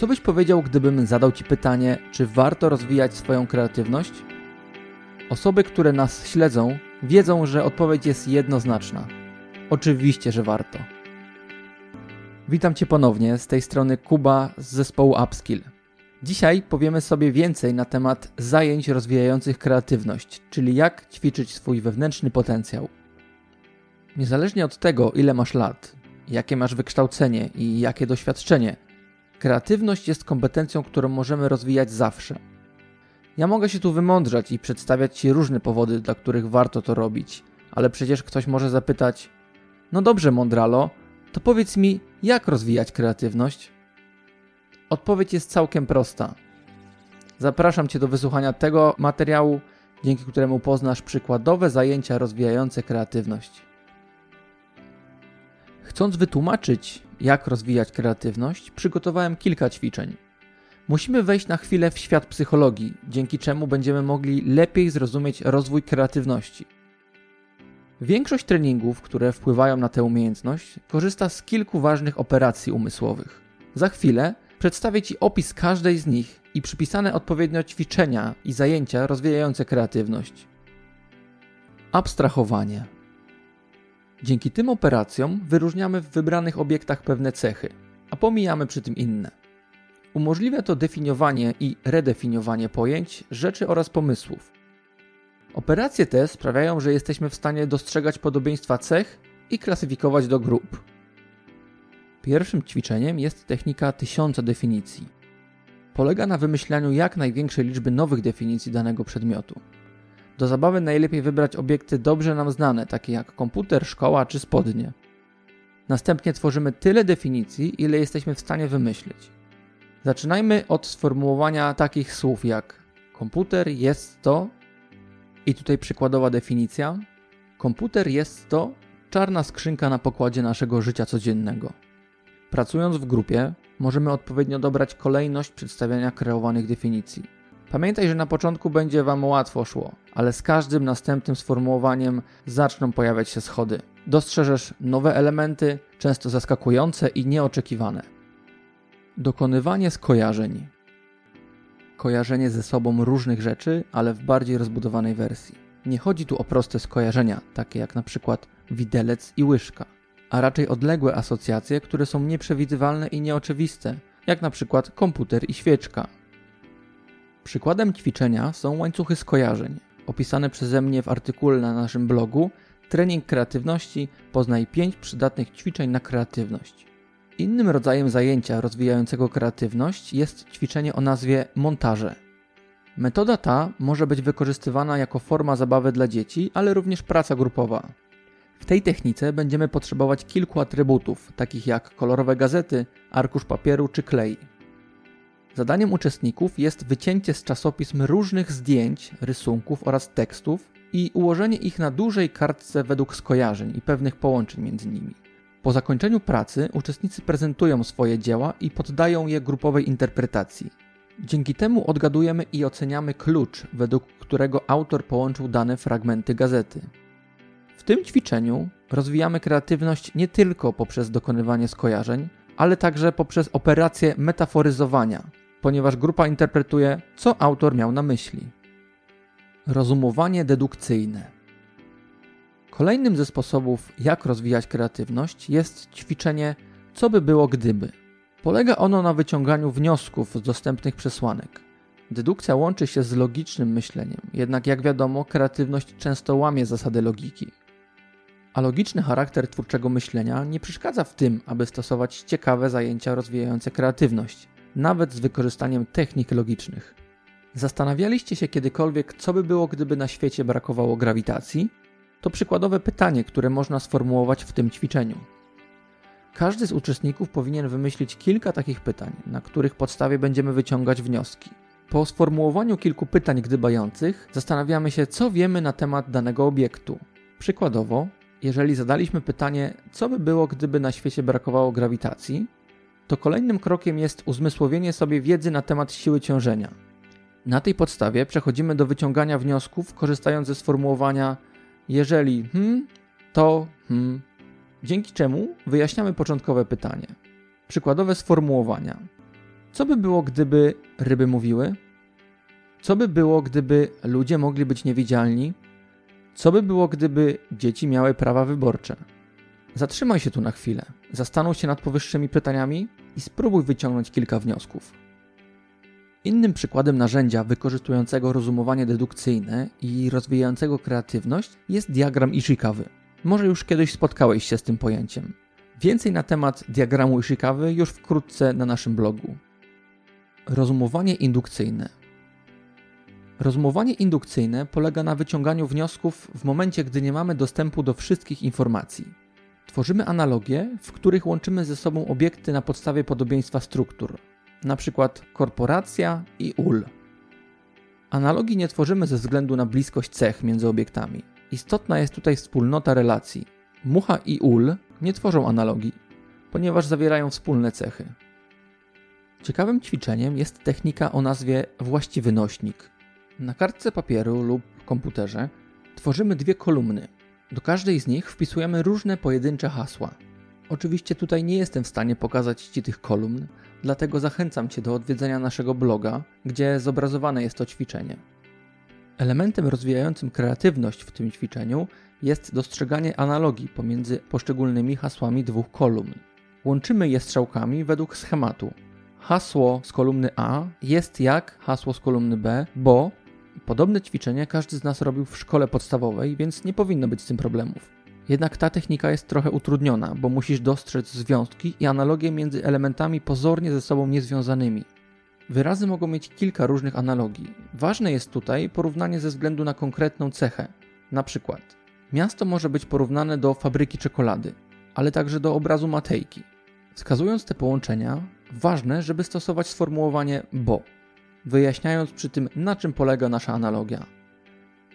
Co byś powiedział, gdybym zadał Ci pytanie, czy warto rozwijać swoją kreatywność? Osoby, które nas śledzą, wiedzą, że odpowiedź jest jednoznaczna. Oczywiście, że warto. Witam Cię ponownie z tej strony Kuba z zespołu Upskill. Dzisiaj powiemy sobie więcej na temat zajęć rozwijających kreatywność, czyli jak ćwiczyć swój wewnętrzny potencjał. Niezależnie od tego, ile masz lat, jakie masz wykształcenie i jakie doświadczenie, kreatywność jest kompetencją, którą możemy rozwijać zawsze. Ja mogę się tu wymądrzać i przedstawiać Ci różne powody, dla których warto to robić, ale przecież ktoś może zapytać: No dobrze, mądralo, to powiedz mi, jak rozwijać kreatywność? Odpowiedź jest całkiem prosta. Zapraszam Cię do wysłuchania tego materiału, dzięki któremu poznasz przykładowe zajęcia rozwijające kreatywność. Chcąc wytłumaczyć, jak rozwijać kreatywność, przygotowałem kilka ćwiczeń. Musimy wejść na chwilę w świat psychologii, dzięki czemu będziemy mogli lepiej zrozumieć rozwój kreatywności. Większość treningów, które wpływają na tę umiejętność, korzysta z kilku ważnych operacji umysłowych. Za chwilę przedstawię Ci opis każdej z nich i przypisane odpowiednio ćwiczenia i zajęcia rozwijające kreatywność. Abstrahowanie. Dzięki tym operacjom wyróżniamy w wybranych obiektach pewne cechy, a pomijamy przy tym inne. Umożliwia to definiowanie i redefiniowanie pojęć, rzeczy oraz pomysłów. Operacje te sprawiają, że jesteśmy w stanie dostrzegać podobieństwa cech i klasyfikować do grup. Pierwszym ćwiczeniem jest technika tysiąca definicji. Polega na wymyślaniu jak największej liczby nowych definicji danego przedmiotu. Do zabawy najlepiej wybrać obiekty dobrze nam znane, takie jak komputer, szkoła czy spodnie. Następnie tworzymy tyle definicji, ile jesteśmy w stanie wymyślić. Zaczynajmy od sformułowania takich słów jak komputer jest to i tutaj przykładowa definicja. Komputer jest to czarna skrzynka na pokładzie naszego życia codziennego. Pracując w grupie, możemy odpowiednio dobrać kolejność przedstawiania kreowanych definicji. Pamiętaj, że na początku będzie Wam łatwo szło, ale z każdym następnym sformułowaniem zaczną pojawiać się schody. Dostrzeżesz nowe elementy, często zaskakujące i nieoczekiwane. Dokonywanie skojarzeń. Kojarzenie ze sobą różnych rzeczy, ale w bardziej rozbudowanej wersji. Nie chodzi tu o proste skojarzenia, takie jak na przykład widelec i łyżka, a raczej odległe asocjacje, które są nieprzewidywalne i nieoczywiste, jak na przykład komputer i świeczka. Przykładem ćwiczenia są łańcuchy skojarzeń, opisane przeze mnie w artykule na naszym blogu Trening kreatywności poznaj 5 przydatnych ćwiczeń na kreatywność. Innym rodzajem zajęcia rozwijającego kreatywność jest ćwiczenie o nazwie montaże. Metoda ta może być wykorzystywana jako forma zabawy dla dzieci, ale również praca grupowa. W tej technice będziemy potrzebować kilku atrybutów, takich jak kolorowe gazety, arkusz papieru czy klej. Zadaniem uczestników jest wycięcie z czasopism różnych zdjęć, rysunków oraz tekstów i ułożenie ich na dużej kartce według skojarzeń i pewnych połączeń między nimi. Po zakończeniu pracy uczestnicy prezentują swoje dzieła i poddają je grupowej interpretacji. Dzięki temu odgadujemy i oceniamy klucz, według którego autor połączył dane fragmenty gazety. W tym ćwiczeniu rozwijamy kreatywność nie tylko poprzez dokonywanie skojarzeń, ale także poprzez operację metaforyzowania, ponieważ grupa interpretuje, co autor miał na myśli. Rozumowanie dedukcyjne. Kolejnym ze sposobów, jak rozwijać kreatywność, jest ćwiczenie co by było gdyby. Polega ono na wyciąganiu wniosków z dostępnych przesłanek. Dedukcja łączy się z logicznym myśleniem, jednak jak wiadomo, kreatywność często łamie zasady logiki. A logiczny charakter twórczego myślenia nie przeszkadza w tym, aby stosować ciekawe zajęcia rozwijające kreatywność, nawet z wykorzystaniem technik logicznych. Zastanawialiście się kiedykolwiek, co by było, gdyby na świecie brakowało grawitacji? To przykładowe pytanie, które można sformułować w tym ćwiczeniu. Każdy z uczestników powinien wymyślić kilka takich pytań, na których podstawie będziemy wyciągać wnioski. Po sformułowaniu kilku pytań gdybających zastanawiamy się, co wiemy na temat danego obiektu. Przykładowo, jeżeli zadaliśmy pytanie, co by było, gdyby na świecie brakowało grawitacji, to kolejnym krokiem jest uzmysłowienie sobie wiedzy na temat siły ciążenia. Na tej podstawie przechodzimy do wyciągania wniosków, korzystając ze sformułowania jeżeli hmm, to hmm, dzięki czemu wyjaśniamy początkowe pytanie. Przykładowe sformułowania. Co by było, gdyby ryby mówiły? Co by było, gdyby ludzie mogli być niewidzialni? Co by było, gdyby dzieci miały prawa wyborcze? Zatrzymaj się tu na chwilę, zastanów się nad powyższymi pytaniami i spróbuj wyciągnąć kilka wniosków. Innym przykładem narzędzia wykorzystującego rozumowanie dedukcyjne i rozwijającego kreatywność jest diagram Ishikawy. Może już kiedyś spotkałeś się z tym pojęciem. Więcej na temat diagramu Ishikawy już wkrótce na naszym blogu. Rozumowanie indukcyjne. Rozumowanie indukcyjne polega na wyciąganiu wniosków w momencie, gdy nie mamy dostępu do wszystkich informacji. Tworzymy analogie, w których łączymy ze sobą obiekty na podstawie podobieństwa struktur, np. korporacja i ul. Analogii nie tworzymy ze względu na bliskość cech między obiektami. Istotna jest tutaj wspólnota relacji. Mucha i ul nie tworzą analogii, ponieważ zawierają wspólne cechy. Ciekawym ćwiczeniem jest technika o nazwie właściwy nośnik. Na kartce papieru lub komputerze tworzymy dwie kolumny. Do każdej z nich wpisujemy różne pojedyncze hasła. Oczywiście tutaj nie jestem w stanie pokazać Ci tych kolumn, dlatego zachęcam Cię do odwiedzenia naszego bloga, gdzie zobrazowane jest to ćwiczenie. Elementem rozwijającym kreatywność w tym ćwiczeniu jest dostrzeganie analogii pomiędzy poszczególnymi hasłami dwóch kolumn. Łączymy je strzałkami według schematu. Hasło z kolumny A jest jak hasło z kolumny B, bo podobne ćwiczenie każdy z nas robił w szkole podstawowej, więc nie powinno być z tym problemów. Jednak ta technika jest trochę utrudniona, bo musisz dostrzec związki i analogie między elementami pozornie ze sobą niezwiązanymi. Wyrazy mogą mieć kilka różnych analogii. Ważne jest tutaj porównanie ze względu na konkretną cechę. Na przykład, miasto może być porównane do fabryki czekolady, ale także do obrazu Matejki. Wskazując te połączenia, ważne, żeby stosować sformułowanie bo, wyjaśniając przy tym, na czym polega nasza analogia.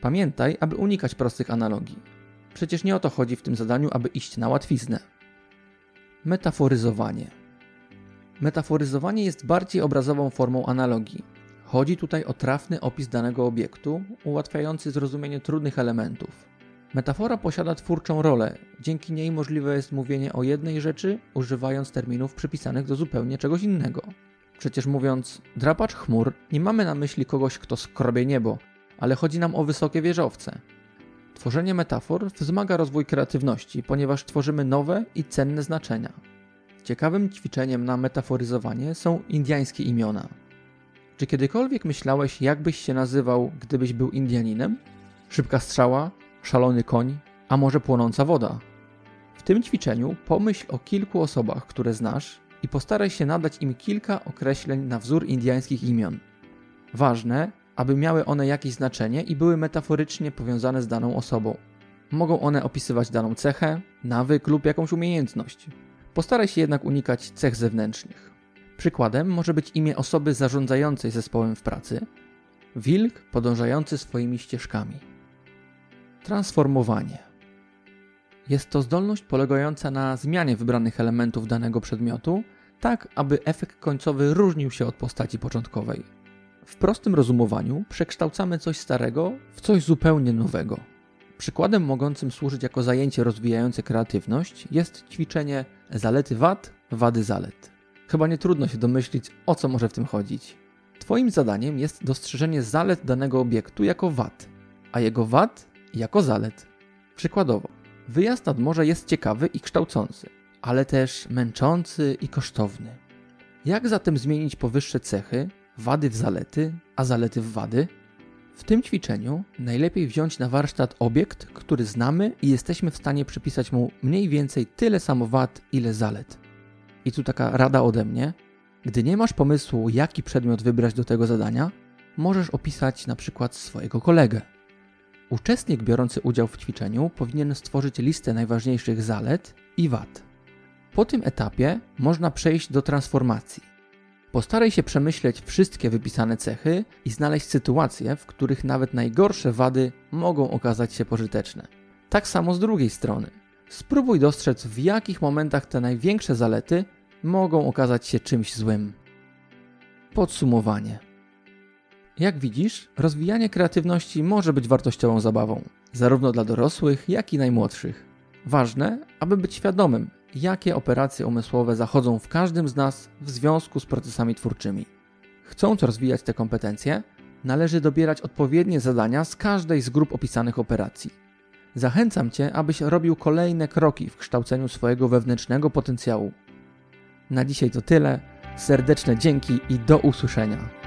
Pamiętaj, aby unikać prostych analogii. Przecież nie o to chodzi w tym zadaniu, aby iść na łatwiznę. Metaforyzowanie. Metaforyzowanie jest bardziej obrazową formą analogii. Chodzi tutaj o trafny opis danego obiektu, ułatwiający zrozumienie trudnych elementów. Metafora posiada twórczą rolę, dzięki niej możliwe jest mówienie o jednej rzeczy, używając terminów przypisanych do zupełnie czegoś innego. Przecież mówiąc drapacz chmur, nie mamy na myśli kogoś, kto skrobie niebo, ale chodzi nam o wysokie wieżowce. Tworzenie metafor wzmaga rozwój kreatywności, ponieważ tworzymy nowe i cenne znaczenia. Ciekawym ćwiczeniem na metaforyzowanie są indiańskie imiona. Czy kiedykolwiek myślałeś, jakbyś się nazywał, gdybyś był Indianinem? Szybka strzała, szalony koń, a może płonąca woda? W tym ćwiczeniu pomyśl o kilku osobach, które znasz i postaraj się nadać im kilka określeń na wzór indiańskich imion. Ważne, aby miały one jakieś znaczenie i były metaforycznie powiązane z daną osobą. Mogą one opisywać daną cechę, nawyk lub jakąś umiejętność. Postaraj się jednak unikać cech zewnętrznych. Przykładem może być imię osoby zarządzającej zespołem w pracy, wilk podążający swoimi ścieżkami. Transformowanie. Jest to zdolność polegająca na zmianie wybranych elementów danego przedmiotu, tak aby efekt końcowy różnił się od postaci początkowej. W prostym rozumowaniu przekształcamy coś starego w coś zupełnie nowego. Przykładem mogącym służyć jako zajęcie rozwijające kreatywność jest ćwiczenie zalety wad, wady zalet. Chyba nie trudno się domyślić, o co może w tym chodzić. Twoim zadaniem jest dostrzeżenie zalet danego obiektu jako wad, a jego wad jako zalet. Przykładowo, wyjazd nad morze jest ciekawy i kształcący, ale też męczący i kosztowny. Jak zatem zmienić powyższe cechy, wady w zalety, a zalety w wady? W tym ćwiczeniu najlepiej wziąć na warsztat obiekt, który znamy i jesteśmy w stanie przypisać mu mniej więcej tyle samo wad, ile zalet. I tu taka rada ode mnie. Gdy nie masz pomysłu, jaki przedmiot wybrać do tego zadania, możesz opisać na przykład swojego kolegę. Uczestnik biorący udział w ćwiczeniu powinien stworzyć listę najważniejszych zalet i wad. Po tym etapie można przejść do transformacji. Postaraj się przemyśleć wszystkie wypisane cechy i znaleźć sytuacje, w których nawet najgorsze wady mogą okazać się pożyteczne. Tak samo z drugiej strony. Spróbuj dostrzec, w jakich momentach te największe zalety mogą okazać się czymś złym. Podsumowanie. Jak widzisz, rozwijanie kreatywności może być wartościową zabawą, zarówno dla dorosłych, jak i najmłodszych. Ważne, aby być świadomym, jakie operacje umysłowe zachodzą w każdym z nas w związku z procesami twórczymi. Chcąc rozwijać te kompetencje, należy dobierać odpowiednie zadania z każdej z grup opisanych operacji. Zachęcam Cię, abyś robił kolejne kroki w kształceniu swojego wewnętrznego potencjału. Na dzisiaj to tyle. Serdeczne dzięki i do usłyszenia.